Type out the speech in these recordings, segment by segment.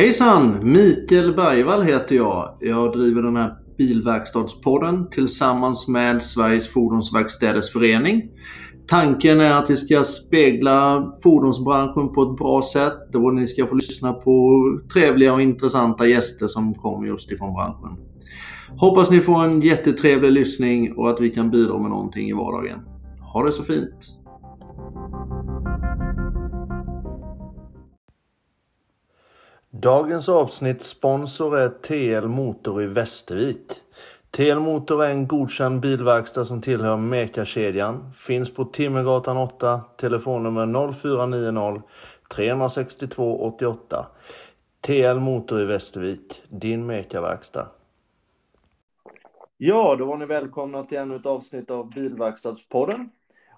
Hejsan! Mikael Bergvall heter jag. Jag driver den här Bilverkstadspodden tillsammans med Sveriges Fordonsverkstäders Förening. Tanken är att vi ska spegla fordonsbranschen på ett bra sätt och ni ska få lyssna på trevliga och intressanta gäster som kommer just ifrån branschen. Hoppas ni får en jättetrevlig lyssning och att vi kan bidra med någonting i vardagen. Ha det så fint! Dagens avsnitt sponsor är TL Motor i Västervik. TL Motor är en godkänd bilverkstad som tillhör Meka-kedjan. Finns på Timmergatan 8, telefonnummer 0490 362 88. TL Motor i Västervik, din Meka-verkstad. Ja, då var ni välkomna till ännu ett avsnitt av Bilverkstadspodden.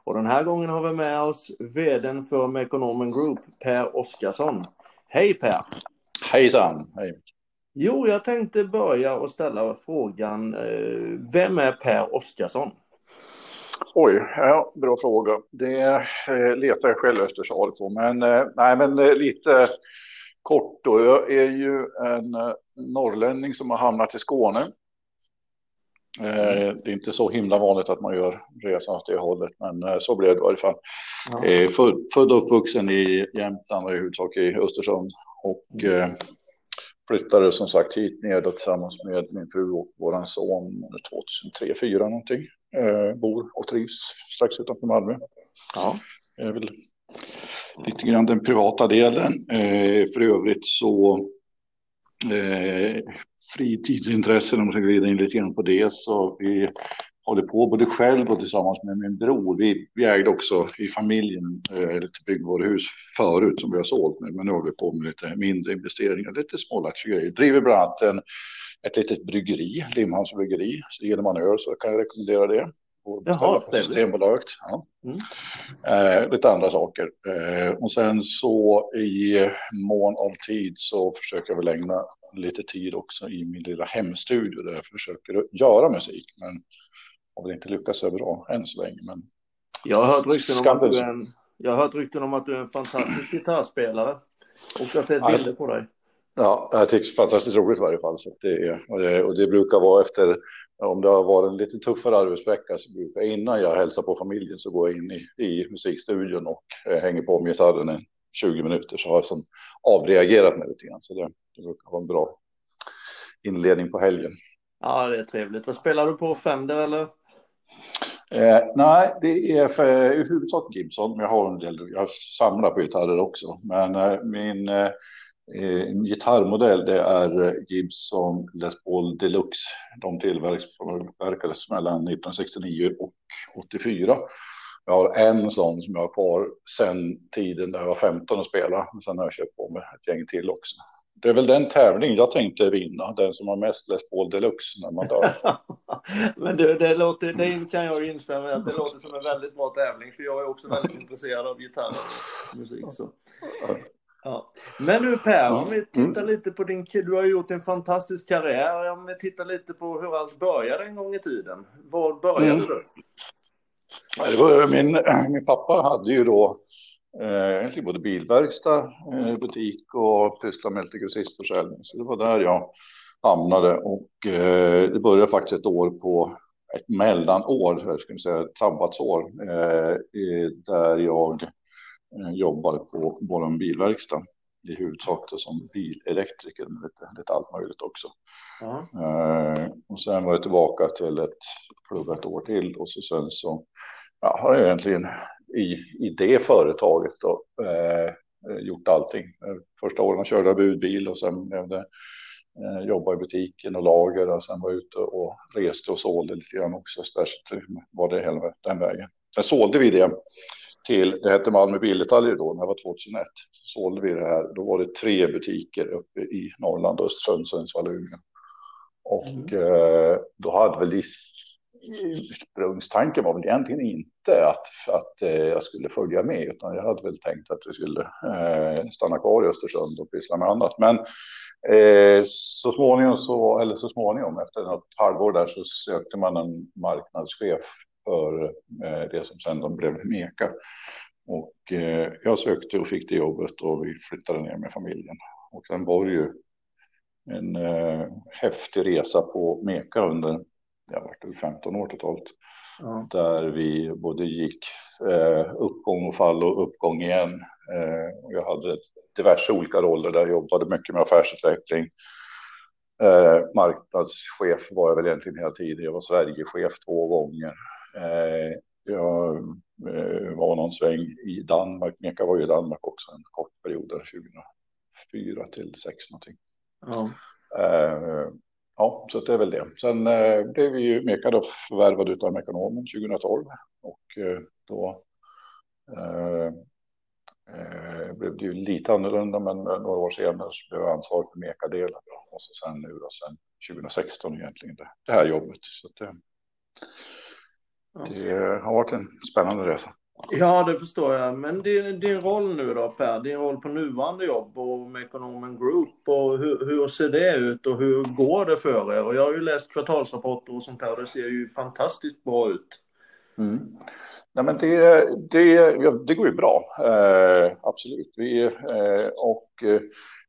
Och den här gången har vi med oss VDn för Mekonomen Group, Per Oskarsson. Hej Per! Hejsan! Hej! Jo, jag tänkte börja och ställa frågan. Eh, vem är Per Oskarsson? Oj, ja, bra fråga. Det eh, letar jag själv efter svar på. Men, eh, nej, men lite kort då. Jag är ju en norrlänning som har hamnat i Skåne. Det är inte så himla vanligt att man gör resan åt det hållet, men så blev det i alla fall. Ja. Född och uppvuxen i Jämtland och i huvudsak i Östersund. Och mm flyttade som sagt hit ner tillsammans med min fru och våran son 2003, 2004 någonting. Eh, bor och trivs strax utanför Malmö. Ja. Det är väl lite grann den privata delen. Eh, för övrigt så eh, fritidsintressen om man ska glida in lite grann på det så vi håller på både själv och tillsammans med min bror. Vi, vi ägde också i familjen eh, lite byggvaruhus förut som vi har sålt nu, men nu håller vi på med lite mindre investeringar, lite smålattjiga grejer. Driver bland annat en, ett litet bryggeri, Limhamns bryggeri. Så gillar man öl så kan jag rekommendera det. Jaha, på Systembolaget. Ja. Mm. Eh, lite andra saker. Eh, och sen så i mån av tid så försöker jag väl ägna lite tid också i min lilla hemstudio där jag försöker göra musik. Men har väl inte lyckats så bra än så länge. Men jag har hört rykten om att du är en, jag har hört rykten om att du är en fantastisk gitarrspelare. Och jag har sett bilder på dig. Ja, jag tycker det är fantastiskt roligt i varje fall. Så det är, och, det, och det brukar vara efter, om det har varit en lite tuffare arbetsvecka, så brukar jag innan jag hälsar på familjen så går jag in i, i musikstudion och eh, hänger på med gitarren i 20 minuter. Så har jag som avreagerat mig lite grann. Så det, det brukar vara en bra inledning på helgen. Ja, det är trevligt. Vad spelar du på? Fender eller? Eh, nej, det är för, i huvudsak Gibson. Jag har en del, jag samlar på gitarrer också. Men eh, min eh, eh gitarrmodell det är eh, Gibson Les Paul Deluxe. De tillverkades mellan 1969 och 84. Jag har en sån som jag har kvar sedan tiden när jag var 15 och spelade. Sen har jag köpt på mig ett gäng till också det är väl den tävling jag tänkte vinna, den som har mest Les Paul Deluxe när man dör. Men du, det, låter, det kan jag instämma i att det låter som en väldigt bra tävling, för jag är också väldigt intresserad av gitarr och musik. Så. Ja. Men nu Per, om vi tittar mm. lite på din, du har gjort en fantastisk karriär, om vi tittar lite på hur allt började en gång i tiden. Var började mm. du? det var, min, min pappa hade ju då egentligen både bilverkstad, eh, butik och pysslade med lite grossistförsäljning. Så det var där jag hamnade och eh, det började faktiskt ett år på ett mellanår, jag skulle säga ett sabbatsår, där jag jobbade på vår bilverkstad i huvudsak som bilelektriker med lite, lite allt möjligt också. Mm. och sen var jag tillbaka till ett plugga ett år till och så sen så ja, har jag egentligen i, i det företaget då, eh, gjort allting. Första åren körde jag budbil och sen blev det eh, jobba i butiken och lager och sen var jag ute och reste och sålde lite grann också. Så där var det hela den vägen. Sen sålde vi det till, det hette Malmö Bildetaljer då, när det var 2001. Så sålde vi det här, då var det tre butiker uppe i Norrland, Östersund, Sundsvall och Umeå. Och mm. eh, då hade väl ursprungstanken var väl egentligen inte att, att eh, jag skulle följa med, utan jag hade väl tänkt att vi skulle eh, stanna kvar i Östersund och pyssla med annat. Men eh, så småningom, så, eller så småningom, efter något halvår där så sökte man en marknadschef för det som sen blev Meka. Och jag sökte och fick det jobbet och vi flyttade ner med familjen. Och sen var det ju en eh, häftig resa på Meka under, det har varit 15 år totalt. Ja. Där vi både gick eh, uppgång och fall och uppgång igen. Eh, och jag hade diverse olika roller där, jag jobbade mycket med affärsutveckling. Eh, marknadschef var jag väl egentligen hela tiden. Jag var Sverigechef två gånger. Eh, jag eh, var någon sväng i Danmark. Meka var ju i Danmark också en kort period där 2004 till 6 någonting. Ja. Eh, ja, så det är väl det. Sen eh, blev vi ju Meka då förvärvad av Mekonomen 2012 och eh, då eh, eh, blev det ju lite annorlunda, men några år senare så blev jag ansvarig för Meka-delen och så sen nu då sen 2016 egentligen det, det här jobbet. Så det, det har varit en spännande resa. Ja, det förstår jag. Men din, din roll nu då Per, din roll på nuvarande jobb och med Economen Group och hur, hur, ser det ut och hur går det för er? Och jag har ju läst kvartalsrapporter och sånt här och det ser ju fantastiskt bra ut. Mm. Nej, men det, det, det går ju bra, eh, absolut. Vi, eh, och, eh,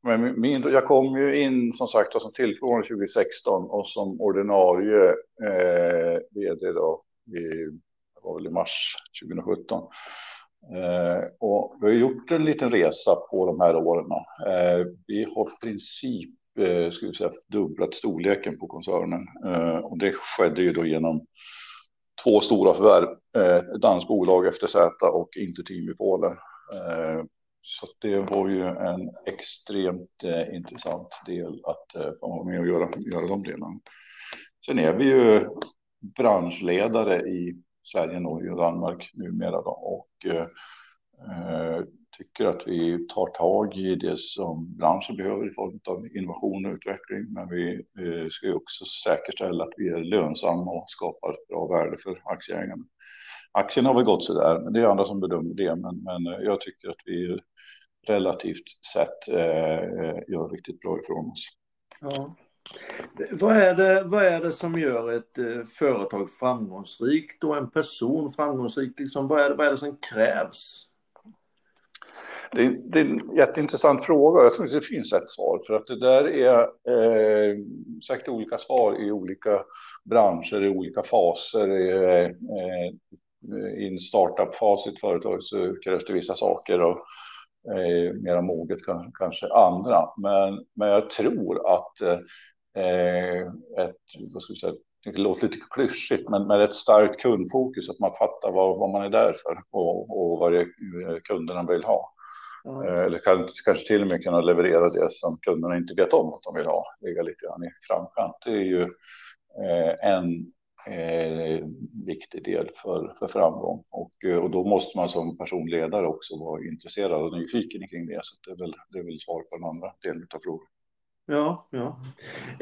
men min, jag kom ju in som sagt som tillförordnad 2016 och som ordinarie eh, vd då i var väl i mars 2017. Eh, och vi har gjort en liten resa på de här åren. Eh, vi har i princip eh, skulle säga, dubblat storleken på koncernen eh, och det skedde ju då genom två stora förvärv, eh, dansbolag efter Z och Interteam i Polen. Eh, så det var ju en extremt eh, intressant del att eh, vara med och göra, göra de delarna. Sen är vi ju branschledare i Sverige, Norge och Danmark numera då, och eh, tycker att vi tar tag i det som branschen behöver i form av innovation och utveckling. Men vi eh, ska ju också säkerställa att vi är lönsamma och skapar ett bra värde för aktieägarna. Aktien har väl gått så där, men det är andra som bedömer det. Men, men eh, jag tycker att vi relativt sett eh, eh gör riktigt bra ifrån oss. Ja. Vad är, det, vad är det som gör ett eh, företag framgångsrikt och en person framgångsrik? Liksom, vad, är det, vad är det som krävs? Det, det, är en jätteintressant fråga. Jag tror inte det finns ett svar för att det där är eh, säkert olika svar i olika branscher, i olika faser. Eh, eh, I en startup-fas i ett företag så krävs det vissa saker och eh, mera moget kanske andra. Men, men jag tror att Eh, ett, vad ska vi säga, det låter lite klyschigt, men med ett starkt kundfokus, att man fattar vad, vad man är där för och, och vad det är kunderna vill ha. Mm. Eller kan, kanske till och med kunna leverera det som kunderna inte vet om att de vill ha, ligga lite grann i framkant. Det är ju eh, en eh, viktig del för, för framgång och, och då måste man som personledare också vara intresserad och nyfiken kring det. Så det är väl, det är väl svar på den andra delen av frågan. Ja, ja.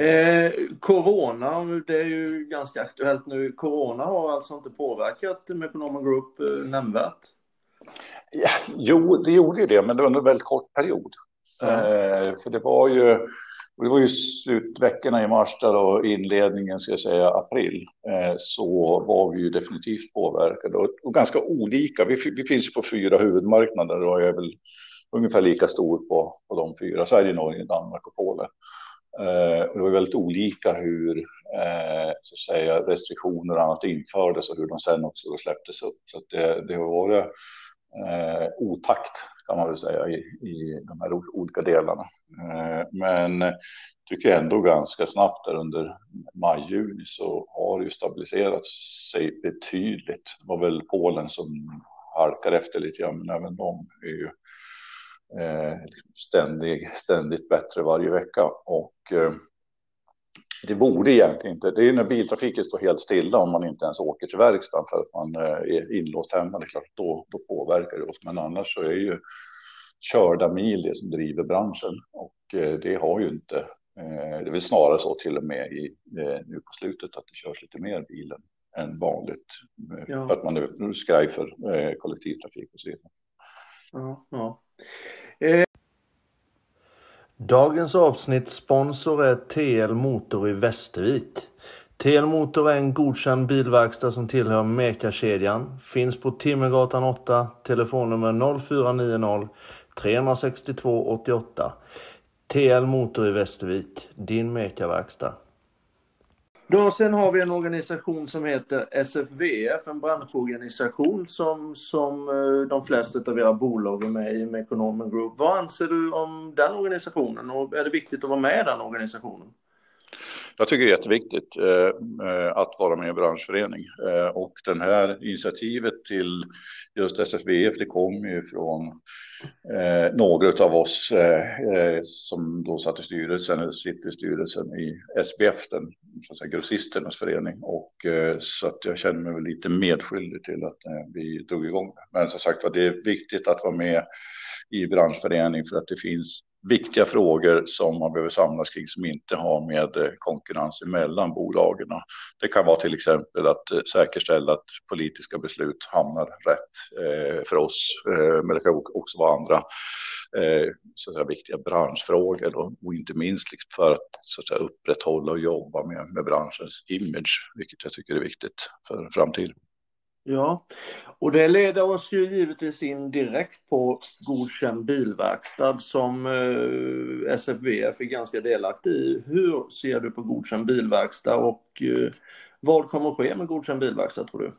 Eh, corona, det är ju ganska aktuellt nu. Corona har alltså inte påverkat Mekonomen Group eh, nämnvärt? Ja, jo, det gjorde ju det, men det var under en väldigt kort period. Ja. Eh, för det var ju, det var ju slutveckorna i mars där och inledningen, ska jag säga, april, eh, så var vi ju definitivt påverkade och, och ganska olika. Vi, vi finns på fyra huvudmarknader och är väl ungefär lika stor på, på de fyra, Sverige, Norge, Danmark och Polen. Eh, och det var väldigt olika hur eh, så att säga, restriktioner och annat infördes och hur de sen också släpptes upp. Så det, det har varit eh, otakt kan man väl säga i, i de här olika delarna. Eh, men tycker jag ändå ganska snabbt där under maj-juni så har det ju stabiliserat sig betydligt. Det var väl Polen som halkar efter lite grann, men även de är ju eh, ständig, ständigt bättre varje vecka. Och eh, det borde egentligen inte, det är när biltrafiken står helt stilla om man inte ens åker till verkstaden för att man eh, är inlåst hemma, det är klart då, då påverkar det oss. Men annars så är ju körda mil det som driver branschen och det har ju inte, det är väl snarare så till och med i, nu på slutet att det körs lite mer bilen än vanligt. Ja. För att man nu, nu skraj för kollektivtrafik och så vidare. Ja, ja. Dagens avsnitt sponsor är TL Motor i Västervik. TL Motor är en godkänd bilverkstad som tillhör Meka-kedjan. Finns på Timmergatan 8, telefonnummer 0490 362 88. TL Motor i Västervik, din mekaverkstad. Då sen har vi en organisation som heter SFVF, en branschorganisation som, som eh, de flesta av era bolag är med i med Economen Group. Vad anser du om den organisationen och är det viktigt att vara med i den organisationen? Jag tycker det är jätteviktigt eh, eh, att vara med i en branschförening eh, och den här initiativet till just SFVF det kommer ju från eh, några av oss eh, eh, som då satt i styrelsen eller sitter i styrelsen i SBF, den så att säga, grossisternas förening och eh, så att jag känner mig lite medskyldig till att eh, vi drog igång. Men som sagt var, det är viktigt att vara med i branschförening för att det finns viktiga frågor som man behöver samlas kring som inte har med eh, konkurrens mellan bolagen. Det kan vara till exempel att eh, säkerställa att politiska beslut hamnar rätt eh, för oss, men det kan också vara andra så att säga, viktiga branschfrågor och inte minst liksom för att, så att säga, upprätthålla och jobba med, med branschens image, vilket jag tycker är viktigt för framtiden. Ja, och det leder oss ju givetvis in direkt på godkänd bilverkstad som eh, SFVF är ganska delaktig i. Hur ser du på godkänd bilverkstad och eh, vad kommer att ske med godkänd bilverkstad tror du?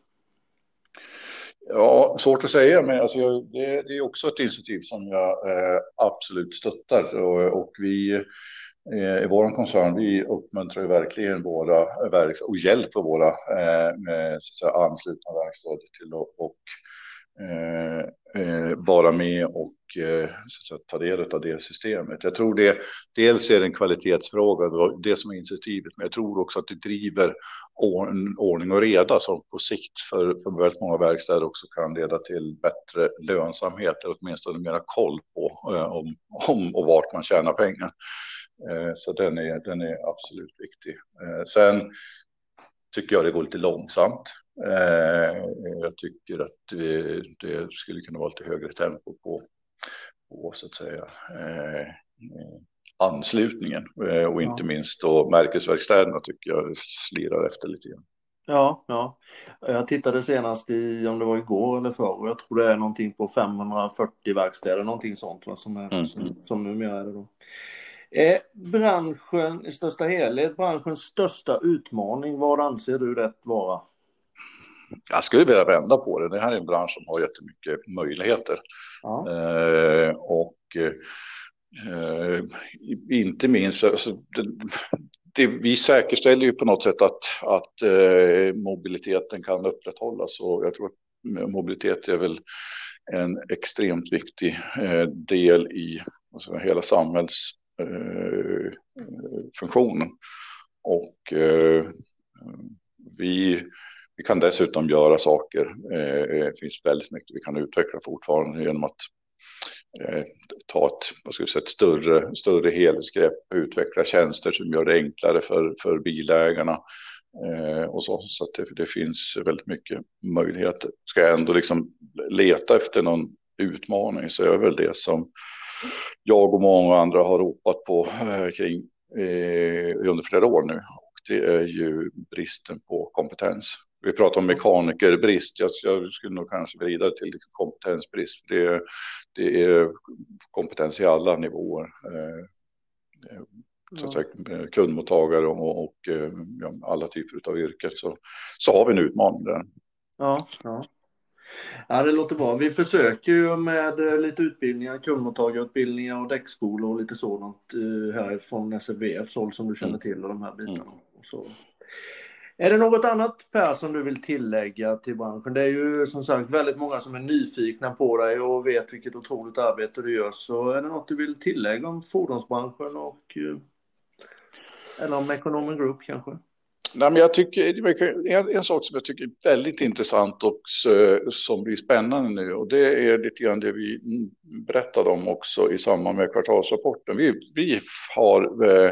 Ja, svårt att säga, men alltså jag, det, det, är också ett initiativ som jag eh, absolut stöttar och, och vi Eh, i vår koncern, vi uppmuntrar verkligen våra verkstäder och hjälper våra eh, så att säga, anslutna verkstäder till att och, eh, eh vara med och eh, så att ta del av det systemet. Jag tror det dels är det en kvalitetsfråga, det som är initiativet, men jag tror också att det driver ordning och reda som på sikt för, för väldigt många verkstäder också kan leda till bättre lönsamhet eller åtminstone mera koll på eh, om, om och vart man tjänar pengar. Eh, så den är, den är absolut viktig. Eh, sen tycker jag det går lite långsamt. Eh, jag tycker att det, det skulle kunna vara lite högre tempo på, på så att säga anslutningen och inte ja. minst då märkesverkstäderna tycker jag slirar efter lite grann. Ja, ja. Jag tittade senast i, om det var igår eller förr, jag tror det är någonting på 540 verkstäder, någonting sånt va, som, är, mm. som, som numera är det då. Eh, branschen i största helhet, branschens största utmaning, vad anser du det vara? Jag skulle vilja vända på det. Det här är en bransch som har jättemycket möjligheter. Ja. Eh, och eh, inte minst, alltså, det, det, vi säkerställer ju på något sätt att, att eh, mobiliteten kan upprätthållas och jag tror att mobilitet är väl en extremt viktig eh, del i alltså, hela samhälls Eh. Och eh, vi, vi kan dessutom göra saker. Eh, det finns väldigt mycket vi kan utveckla fortfarande genom att eh, ta ett, vad ska vi säga, ett större, större helhetsgrepp, utveckla tjänster som gör det enklare för, för bilägarna. Eh, och så så att det, det, finns väldigt mycket möjligheter. Ska jag ändå liksom leta efter någon utmaning så är väl det som jag och många andra har ropat på eh, kring eh, under flera år nu. Och det är ju bristen på kompetens. Vi pratar om mekanikerbrist. Jag, jag skulle nog kanske vrida till liksom kompetensbrist. Det, det är kompetens i alla nivåer. Eh, så att säga, kundmottagare och, och ja, alla typer av yrken så, så har vi en utmaning där. Ja, ja. Ja, det låter bra. Vi försöker ju med eh, lite utbildningar, kundmottagarutbildningar och däckskolor och lite sådant eh, härifrån SFVFs håll som du känner mm. till och de här bitarna. Mm. Så. Är det något annat Per som du vill tillägga till branschen? Det är ju som sagt väldigt många som är nyfikna på dig och vet vilket otroligt arbete du gör. Så är det något du vill tillägga om fordonsbranschen och eh, eller om Economen Group kanske? Nej, men jag tycker, en, en sak som jag tycker är väldigt intressant och eh, som blir spännande nu och det är lite grann det vi berättade om också i samband med kvartalsrapporten. Vi, vi har eh,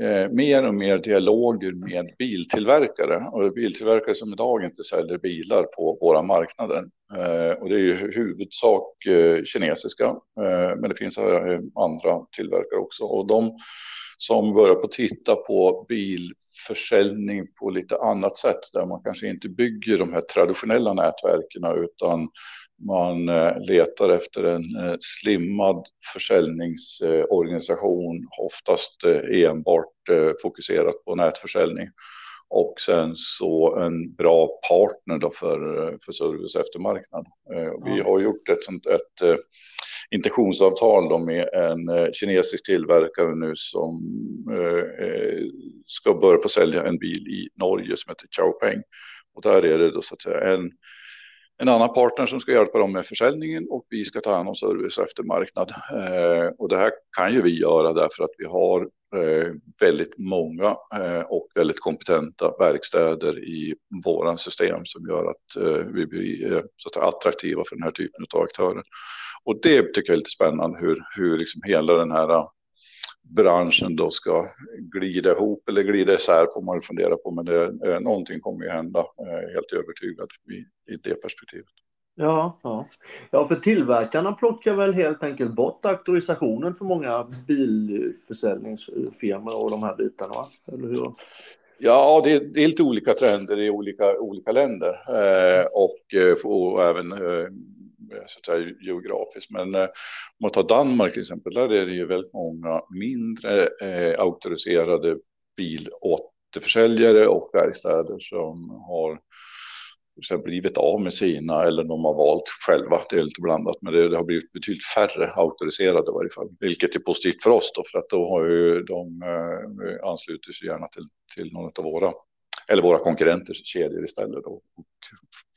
eh, mer och mer dialoger med biltillverkare och biltillverkare som idag inte säljer bilar på våra marknader. Eh, och det är ju huvudsak eh, kinesiska, eh, men det finns eh, andra tillverkare också och de som börjar på titta på bil försäljning på lite annat sätt där man kanske inte bygger de här traditionella nätverken utan man eh, letar efter en eh, slimmad försäljningsorganisation, oftast eh, enbart fokuserat på nätförsäljning. Och sen så en bra partner då för, för service eftermarknad. Vi har gjort ett, sånt, ett intentionsavtal då med en eh, kinesisk tillverkare nu som eh, eh, ska börja på sälja en bil i Norge som heter Xiaopeng. Och där är det då så att säga en en annan partner som ska hjälpa dem med försäljningen och vi ska ta hand om service och eftermarknad. Eh, och det här kan ju vi göra därför att vi har eh, väldigt många eh, och väldigt kompetenta verkstäder i våran system som gör att vi blir så att säga, attraktiva för den här typen av aktörer. Och det tycker jag är lite spännande hur, hur liksom hela den här branschen då ska glida ihop eller glida isär får man fundera på. Men det, eh, någonting kommer ju hända, helt övertygad i, i det perspektivet. Ja, ja. ja, för tillverkarna plockar väl helt enkelt bort auktorisationen för många bilförsäljningsfirmor och de här bitarna, va? eller hur? Ja, det är, det är lite olika trender i olika, olika länder eh, och, eh, och även eh, Eh, så att säga, geografiskt. Men eh, om man tar Danmark till exempel, där är det ju väldigt många mindre eh, auktoriserade bilåterförsäljare och verkstäder som har så blivit av med sina eller de har valt själva. Det är lite blandat, men det, det har blivit betydligt färre auktoriserade i varje fall, vilket är positivt för oss då, för att då har ju de eh, ansluter sig gärna till, till någon av våra eller våra konkurrenters kedjor istället då, och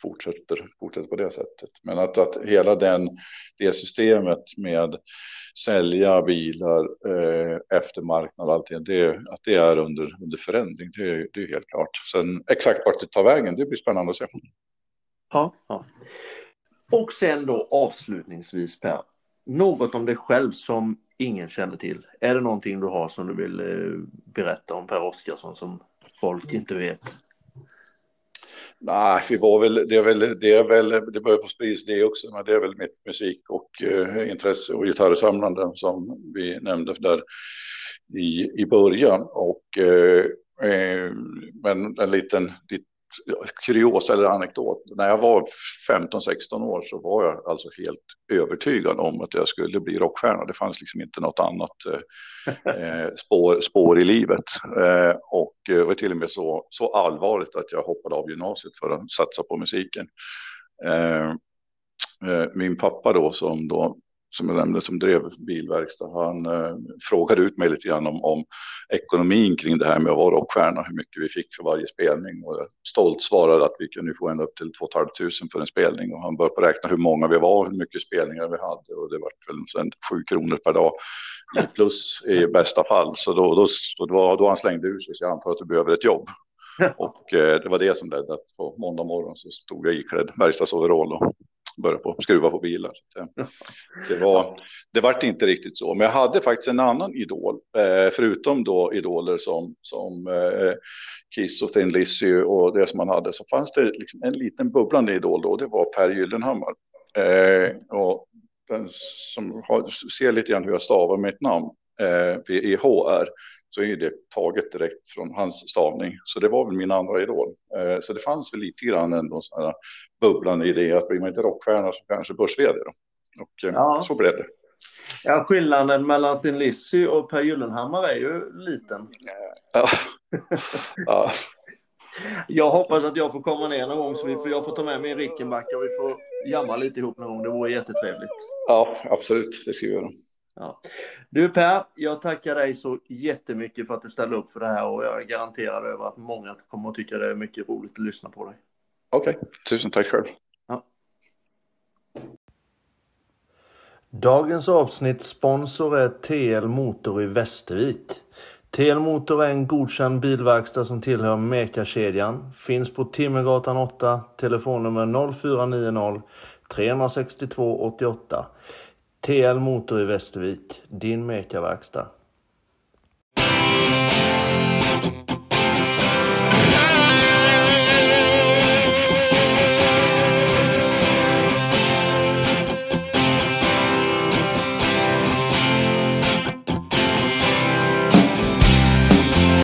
fortsätter, fortsätter på det sättet. Men att, att hela den, det systemet med sälja bilar eh, efter marknad och allting, det, att det är under, under förändring, det, det är helt klart. Sen exakt vart det tar vägen, det blir spännande att se. Ja, ja. Och sen då avslutningsvis Per, något om dig själv som ingen känner till. Är det någonting du har som du vill eh, berätta om Per Oskarsson som folk inte vet? Nej, vi var väl, det är väl, det är väl, det börjar på sprids det också, men det är väl mitt musik och eh, intresse och gitarrsamlande som vi nämnde där i, i början. Och, eh, eh men en liten, kuriosa eller anekdot. När jag var 15-16 år så var jag alltså helt övertygad om att jag skulle bli rockstjärna. Det fanns liksom inte något annat eh, eh spår, spår i livet. Eh, och eh, det var till och med så, så allvarligt att jag hoppade av gymnasiet för att satsa på musiken. Eh, eh min pappa då som då som jag nämnde som drev bilverkstad, han eh, frågade ut mig lite grann om, om ekonomin kring det här med att vara rockstjärna, hur mycket vi fick för varje spelning och jag stolt svarade att vi kunde få ända upp till 2 500 för en spelning och han började räkna hur många vi var, hur mycket spelningar vi hade och det var väl 7 kronor per dag plus i bästa fall. Så då, då, då, då han slängde ur sig, så jag antar att du behöver ett jobb. Och eh, det var det som ledde att på måndag morgon så stod jag iklädd verkstadsoverall och börja på skruva på bilar. Det var, det vart inte riktigt så, men jag hade faktiskt en annan idol, eh, förutom då idoler som, som eh, Kiss och Thin Lizzy och det som man hade, så fanns det liksom en liten bubblande idol då, det var Per Gyllenhammar. Eh, och den som har, ser lite grann hur jag stavar mitt namn, eh, P-E-H-R, så är det taget direkt från hans stavning. Så det var väl min andra idol. Eh, så det fanns väl lite grann ändå sån här bubblande idé att blir man inte rockstjärna så kanske börs då. Och eh, ja. så blev det. Ja, skillnaden mellan Thin Lizzy och Per Gyllenhammar är ju liten. Ja. ja. Jag hoppas att jag får komma ner någon gång så vi får, jag får ta med mig en Rickenbacker och vi får jamma lite ihop någon gång. Det vore jättetrevligt. Ja, absolut. Det ska vi göra. Ja. Du Per, jag tackar dig så jättemycket för att du ställde upp för det här och jag är garanterad över att många kommer att tycka det är mycket roligt att lyssna på dig. Okej, okay. tusen tack själv. Ja. Dagens avsnitt sponsor är TL Motor i Västervik. TL Motor är en godkänd bilverkstad som tillhör Meka-kedjan. Finns på Timmergatan 8, telefonnummer 0490 362 88. TL Motor i Västervik, din Mekaverkstad.